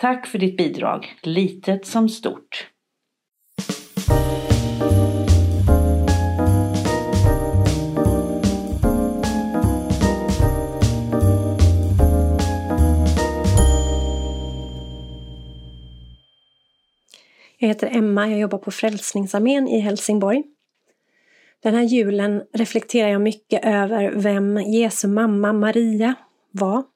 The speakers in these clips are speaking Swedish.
Tack för ditt bidrag, litet som stort. Jag heter Emma, jag jobbar på Frälsningsarmén i Helsingborg. Den här julen reflekterar jag mycket över vem Jesu mamma Maria var.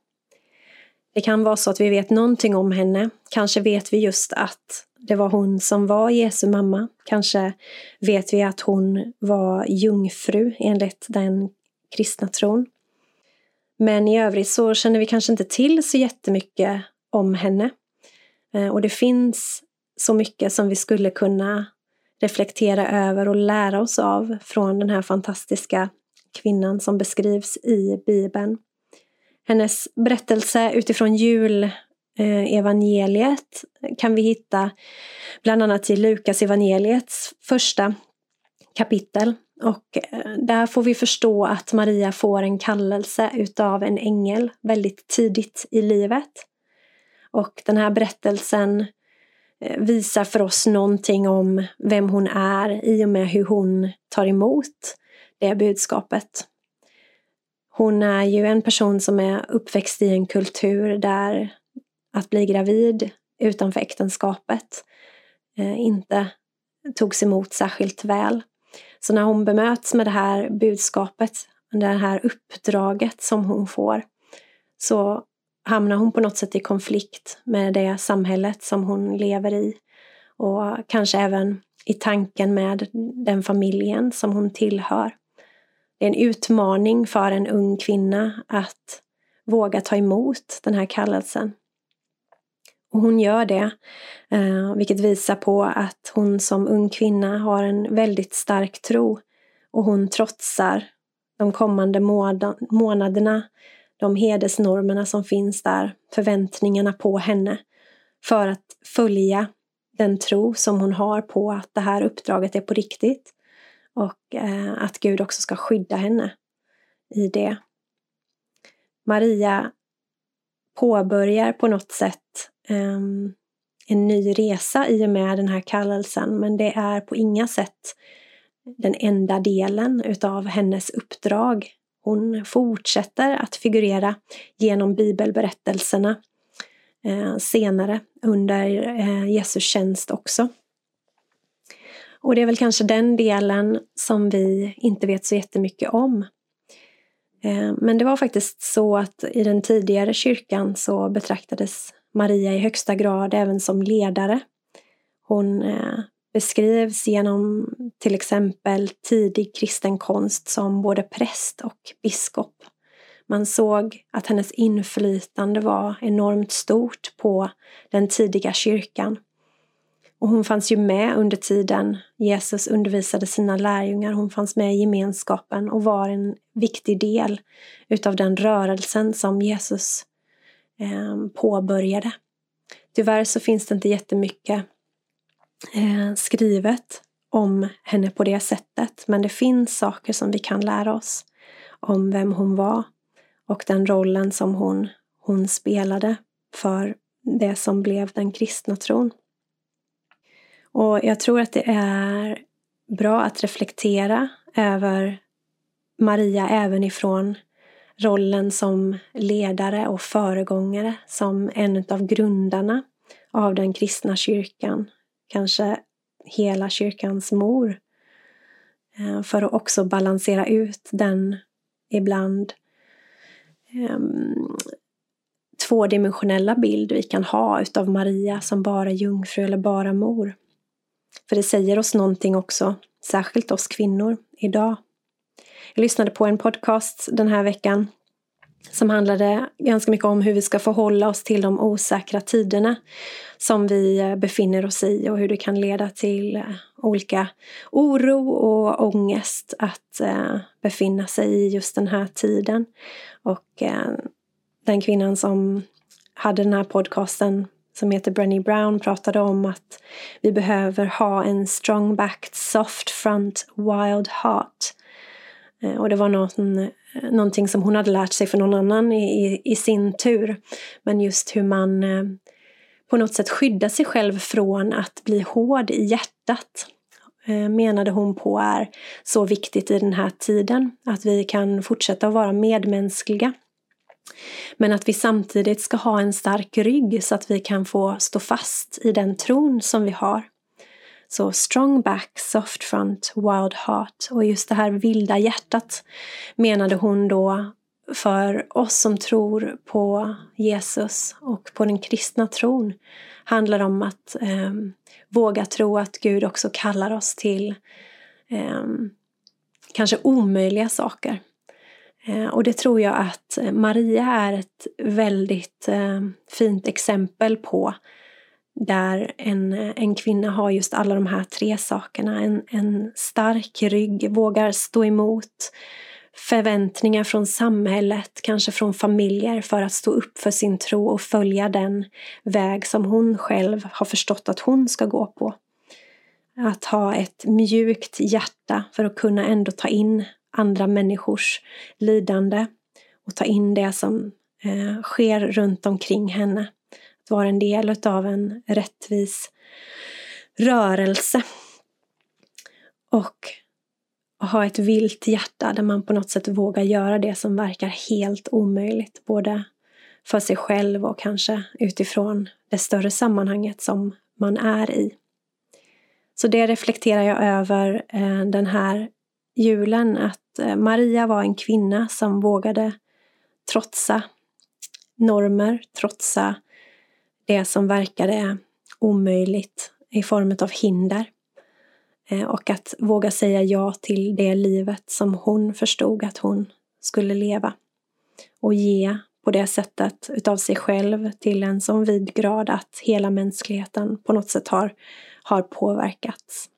Det kan vara så att vi vet någonting om henne. Kanske vet vi just att det var hon som var Jesu mamma. Kanske vet vi att hon var jungfru enligt den kristna tron. Men i övrigt så känner vi kanske inte till så jättemycket om henne. Eh, och det finns så mycket som vi skulle kunna reflektera över och lära oss av från den här fantastiska kvinnan som beskrivs i Bibeln. Hennes berättelse utifrån julevangeliet eh, kan vi hitta bland annat i Lukas evangeliets första kapitel. Och eh, där får vi förstå att Maria får en kallelse utav en ängel väldigt tidigt i livet. Och den här berättelsen eh, visar för oss någonting om vem hon är i och med hur hon tar emot det budskapet. Hon är ju en person som är uppväxt i en kultur där att bli gravid utanför äktenskapet eh, inte togs emot särskilt väl. Så när hon bemöts med det här budskapet, det här uppdraget som hon får, så hamnar hon på något sätt i konflikt med det samhället som hon lever i. Och kanske även i tanken med den familjen som hon tillhör. Det är en utmaning för en ung kvinna att våga ta emot den här kallelsen. Och hon gör det, eh, vilket visar på att hon som ung kvinna har en väldigt stark tro. Och hon trotsar de kommande månaderna de hedersnormerna som finns där, förväntningarna på henne för att följa den tro som hon har på att det här uppdraget är på riktigt och eh, att Gud också ska skydda henne i det. Maria påbörjar på något sätt eh, en ny resa i och med den här kallelsen men det är på inga sätt den enda delen utav hennes uppdrag hon fortsätter att figurera genom bibelberättelserna eh, senare under eh, Jesus tjänst också. Och det är väl kanske den delen som vi inte vet så jättemycket om. Eh, men det var faktiskt så att i den tidigare kyrkan så betraktades Maria i högsta grad även som ledare. Hon eh, beskrivs genom till exempel tidig kristen konst som både präst och biskop. Man såg att hennes inflytande var enormt stort på den tidiga kyrkan. Och hon fanns ju med under tiden Jesus undervisade sina lärjungar. Hon fanns med i gemenskapen och var en viktig del utav den rörelsen som Jesus eh, påbörjade. Tyvärr så finns det inte jättemycket eh, skrivet om henne på det sättet. Men det finns saker som vi kan lära oss om vem hon var och den rollen som hon, hon spelade för det som blev den kristna tron. Och jag tror att det är bra att reflektera över Maria även ifrån rollen som ledare och föregångare, som en av grundarna av den kristna kyrkan kanske hela kyrkans mor. Eh, för att också balansera ut den ibland um, tvådimensionella bild vi kan ha utav Maria som bara jungfru eller bara mor. För det säger oss någonting också, särskilt oss kvinnor, idag. Jag lyssnade på en podcast den här veckan som handlade ganska mycket om hur vi ska förhålla oss till de osäkra tiderna som vi eh, befinner oss i och hur det kan leda till eh, olika oro och ångest att eh, befinna sig i just den här tiden. Och den kvinnan som hade den här podcasten som heter Brenny Brown pratade om att vi behöver ha en strong-backed, soft front, wild heart. Eh, och det var någon, eh, någonting som hon hade lärt sig för någon annan i, i, sin tur. Men just hur man eh, på något sätt skyddar sig själv från att bli hård i hjärtat menade hon på är så viktigt i den här tiden. Att vi kan fortsätta att vara medmänskliga. Men att vi samtidigt ska ha en stark rygg så att vi kan få stå fast i den tron som vi har. Så strong back, soft front, wild heart. Och just det här vilda hjärtat menade hon då för oss som tror på Jesus och på den kristna tron handlar om att eh, våga tro att Gud också kallar oss till eh, kanske omöjliga saker. Eh, och det tror jag att eh, Maria är ett väldigt eh, fint exempel på där en, en kvinna har just alla de här tre sakerna. En, en stark rygg, vågar stå emot förväntningar från samhället, kanske från familjer för att stå upp för sin tro och följa den väg som hon själv har förstått att hon ska gå på. Att ha ett mjukt hjärta för att kunna ändå ta in andra människors lidande och ta in det som eh, sker runt omkring henne. Att vara en del av en rättvis rörelse. Och ha ett vilt hjärta där man på något sätt vågar göra det som verkar helt omöjligt. Både för sig själv och kanske utifrån det större sammanhanget som man är i. Så det reflekterar jag över eh, den här julen, att eh, Maria var en kvinna som vågade trotsa normer, trotsa det som verkade omöjligt i form av hinder. Eh, och att våga säga ja till det livet som hon förstod att hon skulle leva. Och ge på det sättet utav sig själv till en sån vid grad att hela mänskligheten på något sätt har, har påverkats.